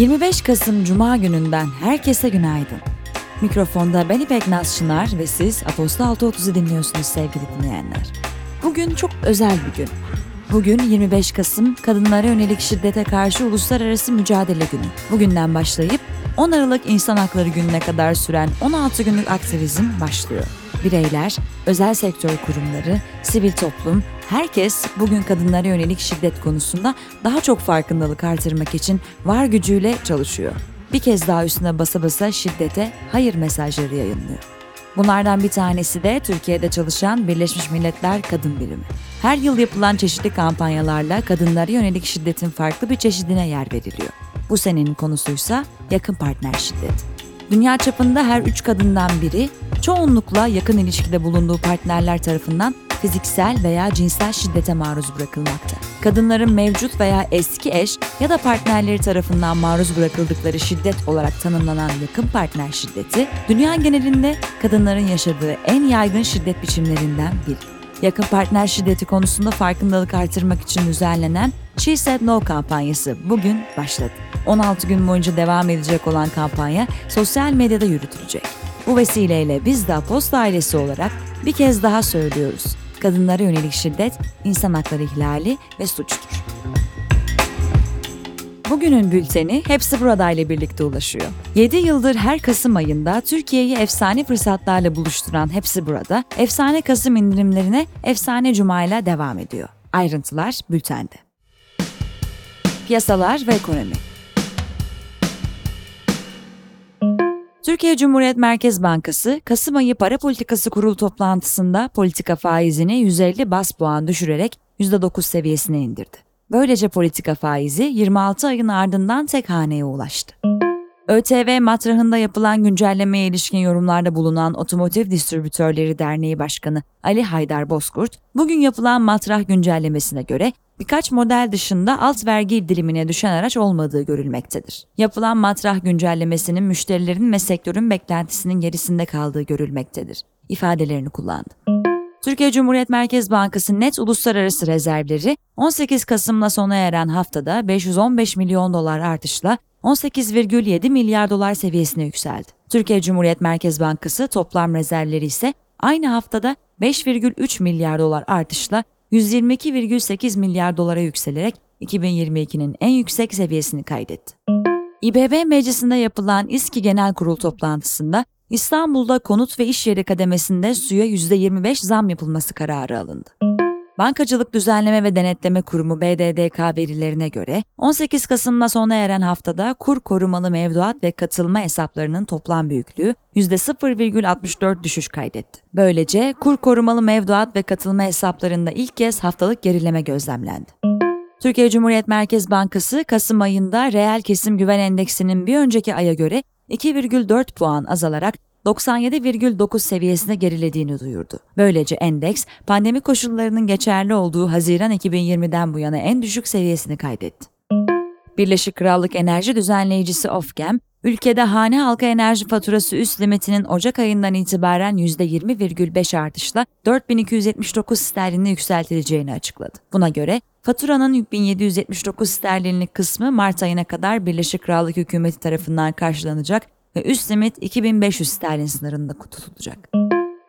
25 Kasım Cuma gününden herkese günaydın. Mikrofonda ben İpek Naz Çınar ve siz Apostol 630'u dinliyorsunuz sevgili dinleyenler. Bugün çok özel bir gün. Bugün 25 Kasım Kadınlara Yönelik Şiddete Karşı Uluslararası Mücadele Günü. Bugünden başlayıp 10 Aralık İnsan Hakları Günü'ne kadar süren 16 günlük aktivizm başlıyor. Bireyler, özel sektör kurumları, sivil toplum, herkes bugün kadınlara yönelik şiddet konusunda daha çok farkındalık artırmak için var gücüyle çalışıyor. Bir kez daha üstüne basa basa şiddete hayır mesajları yayınlıyor. Bunlardan bir tanesi de Türkiye'de çalışan Birleşmiş Milletler Kadın Birimi. Her yıl yapılan çeşitli kampanyalarla kadınlara yönelik şiddetin farklı bir çeşidine yer veriliyor. Bu senenin konusuysa yakın partner şiddeti. Dünya çapında her üç kadından biri çoğunlukla yakın ilişkide bulunduğu partnerler tarafından fiziksel veya cinsel şiddete maruz bırakılmakta. Kadınların mevcut veya eski eş ya da partnerleri tarafından maruz bırakıldıkları şiddet olarak tanımlanan yakın partner şiddeti, dünya genelinde kadınların yaşadığı en yaygın şiddet biçimlerinden biri. Yakın partner şiddeti konusunda farkındalık artırmak için düzenlenen She Said No kampanyası bugün başladı. 16 gün boyunca devam edecek olan kampanya sosyal medyada yürütülecek. Bu vesileyle biz de Apost ailesi olarak bir kez daha söylüyoruz. Kadınlara yönelik şiddet, insan hakları ihlali ve suçtur. Bugünün bülteni hepsi burada ile birlikte ulaşıyor. 7 yıldır her Kasım ayında Türkiye'yi efsane fırsatlarla buluşturan Hepsi Burada, efsane Kasım indirimlerine Efsane Cuma ile devam ediyor. Ayrıntılar bültende. Piyasalar ve ekonomi Türkiye Cumhuriyet Merkez Bankası, Kasım ayı para politikası kurulu toplantısında politika faizini 150 bas puan düşürerek %9 seviyesine indirdi. Böylece politika faizi 26 ayın ardından tek haneye ulaştı. ÖTV matrahında yapılan güncellemeye ilişkin yorumlarda bulunan Otomotiv Distribütörleri Derneği Başkanı Ali Haydar Bozkurt, bugün yapılan matrah güncellemesine göre birkaç model dışında alt vergi dilimine düşen araç olmadığı görülmektedir. Yapılan matrah güncellemesinin müşterilerin ve sektörün beklentisinin gerisinde kaldığı görülmektedir. ifadelerini kullandı. Türkiye Cumhuriyet Merkez Bankası net uluslararası rezervleri 18 Kasım'la sona eren haftada 515 milyon dolar artışla 18,7 milyar dolar seviyesine yükseldi. Türkiye Cumhuriyet Merkez Bankası toplam rezervleri ise aynı haftada 5,3 milyar dolar artışla 122,8 milyar dolara yükselerek 2022'nin en yüksek seviyesini kaydetti. İBB meclisinde yapılan İSKİ Genel Kurul toplantısında İstanbul'da konut ve iş yeri kademesinde suya %25 zam yapılması kararı alındı. Bankacılık Düzenleme ve Denetleme Kurumu BDDK verilerine göre 18 Kasım'la sona eren haftada kur korumalı mevduat ve katılma hesaplarının toplam büyüklüğü %0,64 düşüş kaydetti. Böylece kur korumalı mevduat ve katılma hesaplarında ilk kez haftalık gerileme gözlemlendi. Türkiye Cumhuriyet Merkez Bankası Kasım ayında reel kesim güven endeksinin bir önceki aya göre 2,4 puan azalarak 97,9 seviyesine gerilediğini duyurdu. Böylece endeks pandemi koşullarının geçerli olduğu Haziran 2020'den bu yana en düşük seviyesini kaydetti. Birleşik Krallık Enerji Düzenleyicisi Ofgem, ülkede hane halka enerji faturası üst limitinin Ocak ayından itibaren %20,5 artışla 4279 sterlinle yükseltileceğini açıkladı. Buna göre faturanın 1779 sterlinlik kısmı Mart ayına kadar Birleşik Krallık hükümeti tarafından karşılanacak ve üst limit 2500 sterlin sınırında tutulacak.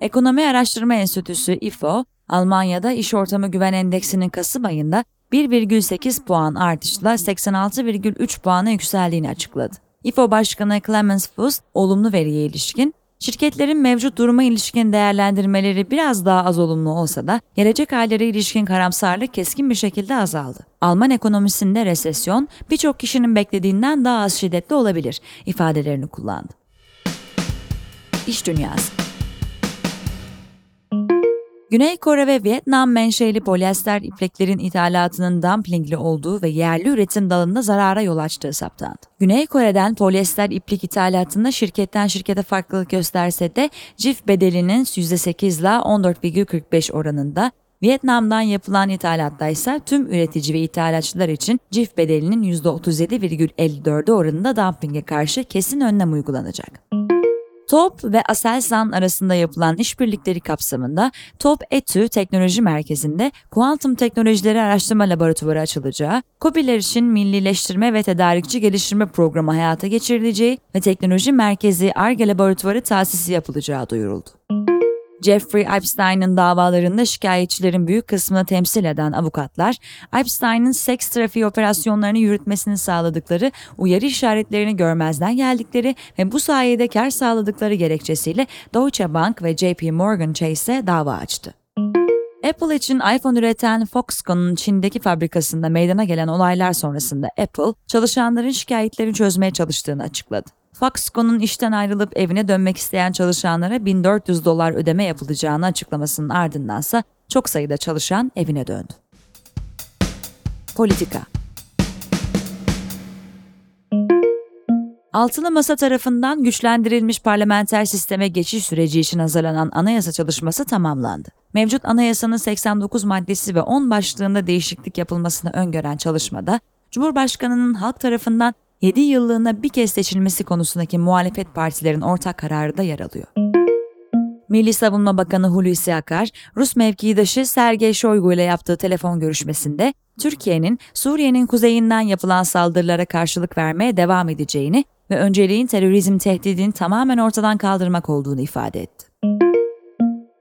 Ekonomi Araştırma Enstitüsü IFO, Almanya'da iş ortamı güven endeksinin Kasım ayında 1,8 puan artışla 86,3 puana yükseldiğini açıkladı. IFO Başkanı Clemens Fuss, olumlu veriye ilişkin, şirketlerin mevcut duruma ilişkin değerlendirmeleri biraz daha az olumlu olsa da gelecek aylara ilişkin karamsarlık keskin bir şekilde azaldı. Alman ekonomisinde resesyon birçok kişinin beklediğinden daha az şiddetli olabilir ifadelerini kullandı. İş Dünyası Güney Kore ve Vietnam menşeli polyester ipeklerin ithalatının dumplingli olduğu ve yerli üretim dalında zarara yol açtığı saptandı. Güney Kore'den polyester iplik ithalatında şirketten şirkete farklılık gösterse de cif bedelinin %8 ile 14,45 oranında, Vietnam'dan yapılan ithalatta ise tüm üretici ve ithalatçılar için cif bedelinin %37,54 oranında dumpinge karşı kesin önlem uygulanacak. TOP ve Aselsan arasında yapılan işbirlikleri kapsamında TOP ETÜ Teknoloji Merkezi'nde kuantum teknolojileri araştırma laboratuvarı açılacağı, COBİ'ler için millileştirme ve tedarikçi geliştirme programı hayata geçirileceği ve teknoloji merkezi ARGE laboratuvarı tasisi yapılacağı duyuruldu. Jeffrey Epstein'ın davalarında şikayetçilerin büyük kısmını temsil eden avukatlar, Epstein'ın seks trafiği operasyonlarını yürütmesini sağladıkları, uyarı işaretlerini görmezden geldikleri ve bu sayede kar sağladıkları gerekçesiyle Deutsche Bank ve JP Morgan Chase'e dava açtı. Apple için iPhone üreten Foxconn'un Çin'deki fabrikasında meydana gelen olaylar sonrasında Apple, çalışanların şikayetlerini çözmeye çalıştığını açıkladı. Foxconn'un işten ayrılıp evine dönmek isteyen çalışanlara 1400 dolar ödeme yapılacağını açıklamasının ardındansa çok sayıda çalışan evine döndü. Politika Altılı Masa tarafından güçlendirilmiş parlamenter sisteme geçiş süreci için hazırlanan anayasa çalışması tamamlandı. Mevcut anayasanın 89 maddesi ve 10 başlığında değişiklik yapılmasını öngören çalışmada, Cumhurbaşkanı'nın halk tarafından 7 yıllığına bir kez seçilmesi konusundaki muhalefet partilerin ortak kararı da yer alıyor. Milli Savunma Bakanı Hulusi Akar, Rus mevkidaşı Sergey Shoigu ile yaptığı telefon görüşmesinde Türkiye'nin Suriye'nin kuzeyinden yapılan saldırılara karşılık vermeye devam edeceğini ve önceliğin terörizm tehdidini tamamen ortadan kaldırmak olduğunu ifade etti.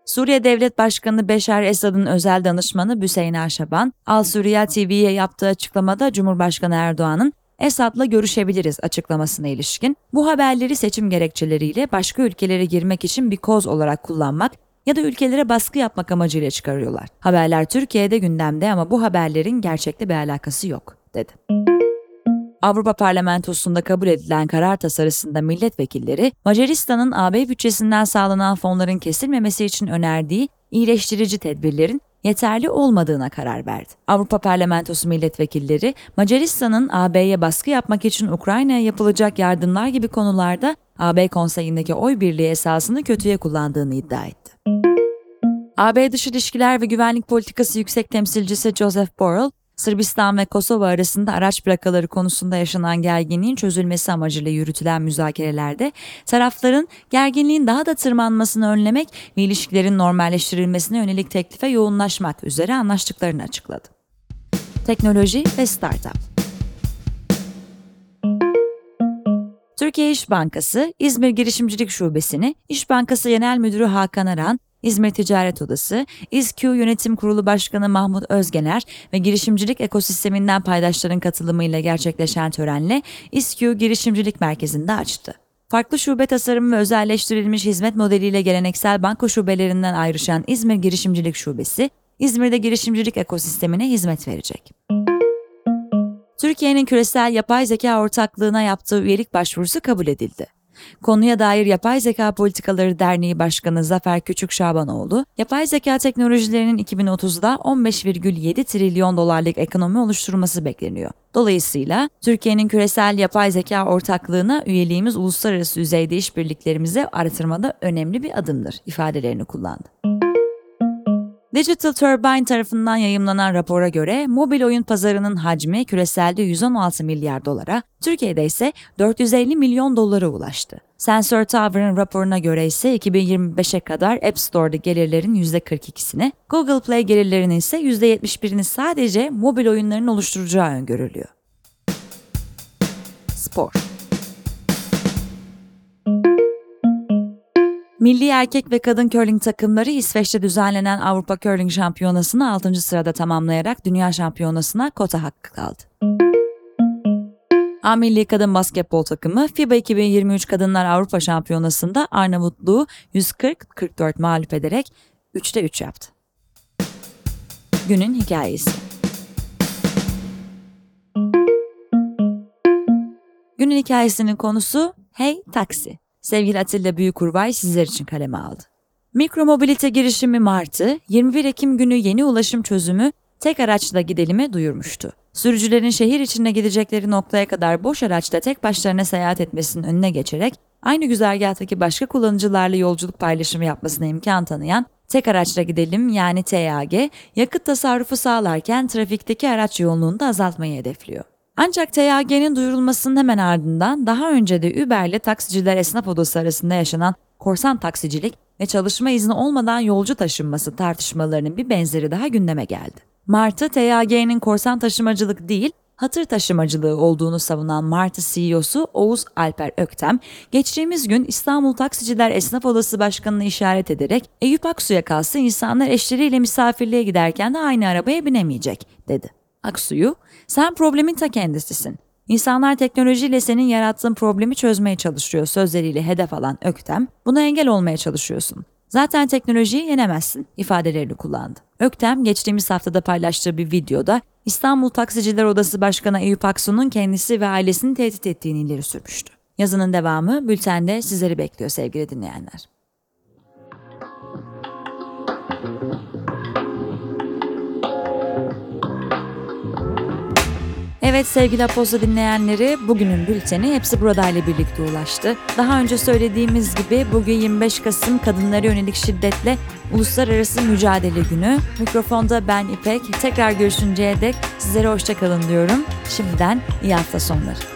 Suriye Devlet Başkanı Beşar Esad'ın özel danışmanı Büseyn Aşaban, Al Suriye TV'ye yaptığı açıklamada Cumhurbaşkanı Erdoğan'ın Esad'la görüşebiliriz açıklamasına ilişkin bu haberleri seçim gerekçeleriyle başka ülkelere girmek için bir koz olarak kullanmak ya da ülkelere baskı yapmak amacıyla çıkarıyorlar. Haberler Türkiye'de gündemde ama bu haberlerin gerçekle bir alakası yok, dedi. Avrupa Parlamentosu'nda kabul edilen karar tasarısında milletvekilleri, Macaristan'ın AB bütçesinden sağlanan fonların kesilmemesi için önerdiği iyileştirici tedbirlerin yeterli olmadığına karar verdi. Avrupa Parlamentosu milletvekilleri Macaristan'ın AB'ye baskı yapmak için Ukrayna'ya yapılacak yardımlar gibi konularda AB konseyindeki oy birliği esasını kötüye kullandığını iddia etti. AB Dış İlişkiler ve Güvenlik Politikası Yüksek Temsilcisi Joseph Borrell, Sırbistan ve Kosova arasında araç plakaları konusunda yaşanan gerginliğin çözülmesi amacıyla yürütülen müzakerelerde tarafların gerginliğin daha da tırmanmasını önlemek ve ilişkilerin normalleştirilmesine yönelik teklife yoğunlaşmak üzere anlaştıklarını açıkladı. Teknoloji ve Startup Türkiye İş Bankası, İzmir Girişimcilik Şubesi'ni İş Bankası Genel Müdürü Hakan Aran İzmir Ticaret Odası, İZQ Yönetim Kurulu Başkanı Mahmut Özgener ve girişimcilik ekosisteminden paydaşların katılımıyla gerçekleşen törenle İZQ Girişimcilik Merkezi'nde açtı. Farklı şube tasarımı ve özelleştirilmiş hizmet modeliyle geleneksel banko şubelerinden ayrışan İzmir Girişimcilik Şubesi, İzmir'de girişimcilik ekosistemine hizmet verecek. Türkiye'nin küresel yapay zeka ortaklığına yaptığı üyelik başvurusu kabul edildi. Konuya dair Yapay Zeka Politikaları Derneği Başkanı Zafer Küçük Şabanoğlu, yapay zeka teknolojilerinin 2030'da 15,7 trilyon dolarlık ekonomi oluşturması bekleniyor. Dolayısıyla Türkiye'nin küresel yapay zeka ortaklığına üyeliğimiz uluslararası düzeyde işbirliklerimizi artırmada önemli bir adımdır ifadelerini kullandı. Digital Turbine tarafından yayımlanan rapora göre mobil oyun pazarının hacmi küreselde 116 milyar dolara, Türkiye'de ise 450 milyon dolara ulaştı. Sensor Tower'ın raporuna göre ise 2025'e kadar App Store'da gelirlerin %42'sini, Google Play gelirlerinin ise %71'ini sadece mobil oyunların oluşturacağı öngörülüyor. Spor Milli erkek ve kadın curling takımları İsveç'te düzenlenen Avrupa Curling Şampiyonası'nı 6. sırada tamamlayarak Dünya Şampiyonası'na kota hakkı kaldı. A Milli Kadın Basketbol takımı FIBA 2023 Kadınlar Avrupa Şampiyonası'nda Arnavutluğu 140-44 mağlup ederek 3'te 3 yaptı. Günün hikayesi Günün hikayesinin konusu Hey Taksi sevgili Atilla Büyükurbay sizler için kaleme aldı. Mikromobilite girişimi Martı, 21 Ekim günü yeni ulaşım çözümü tek araçla gidelimi duyurmuştu. Sürücülerin şehir içinde gidecekleri noktaya kadar boş araçla tek başlarına seyahat etmesinin önüne geçerek aynı güzergahtaki başka kullanıcılarla yolculuk paylaşımı yapmasına imkan tanıyan Tek araçla gidelim yani TAG, yakıt tasarrufu sağlarken trafikteki araç yoğunluğunu da azaltmayı hedefliyor. Ancak TYG'nin duyurulmasının hemen ardından daha önce de Uber'le taksiciler esnaf odası arasında yaşanan korsan taksicilik ve çalışma izni olmadan yolcu taşınması tartışmalarının bir benzeri daha gündeme geldi. Martı TYG'nin korsan taşımacılık değil, hatır taşımacılığı olduğunu savunan Martı CEO'su Oğuz Alper Öktem, geçtiğimiz gün İstanbul Taksiciler Esnaf Odası Başkanı'nı işaret ederek Eyüp Aksu'ya kalsa insanlar eşleriyle misafirliğe giderken de aynı arabaya binemeyecek, dedi. Aksu'yu, sen problemin ta kendisisin. İnsanlar teknolojiyle senin yarattığın problemi çözmeye çalışıyor sözleriyle hedef alan Öktem, buna engel olmaya çalışıyorsun. Zaten teknolojiyi yenemezsin ifadelerini kullandı. Öktem geçtiğimiz haftada paylaştığı bir videoda İstanbul Taksiciler Odası Başkanı Eyüp Aksu'nun kendisi ve ailesini tehdit ettiğini ileri sürmüştü. Yazının devamı bültende sizleri bekliyor sevgili dinleyenler. Evet sevgili Aposto dinleyenleri bugünün bülteni hepsi burada ile birlikte ulaştı. Daha önce söylediğimiz gibi bugün 25 Kasım Kadınlara Yönelik Şiddetle Uluslararası Mücadele Günü. Mikrofonda ben İpek. Tekrar görüşünceye dek sizlere hoşçakalın diyorum. Şimdiden iyi hafta sonları.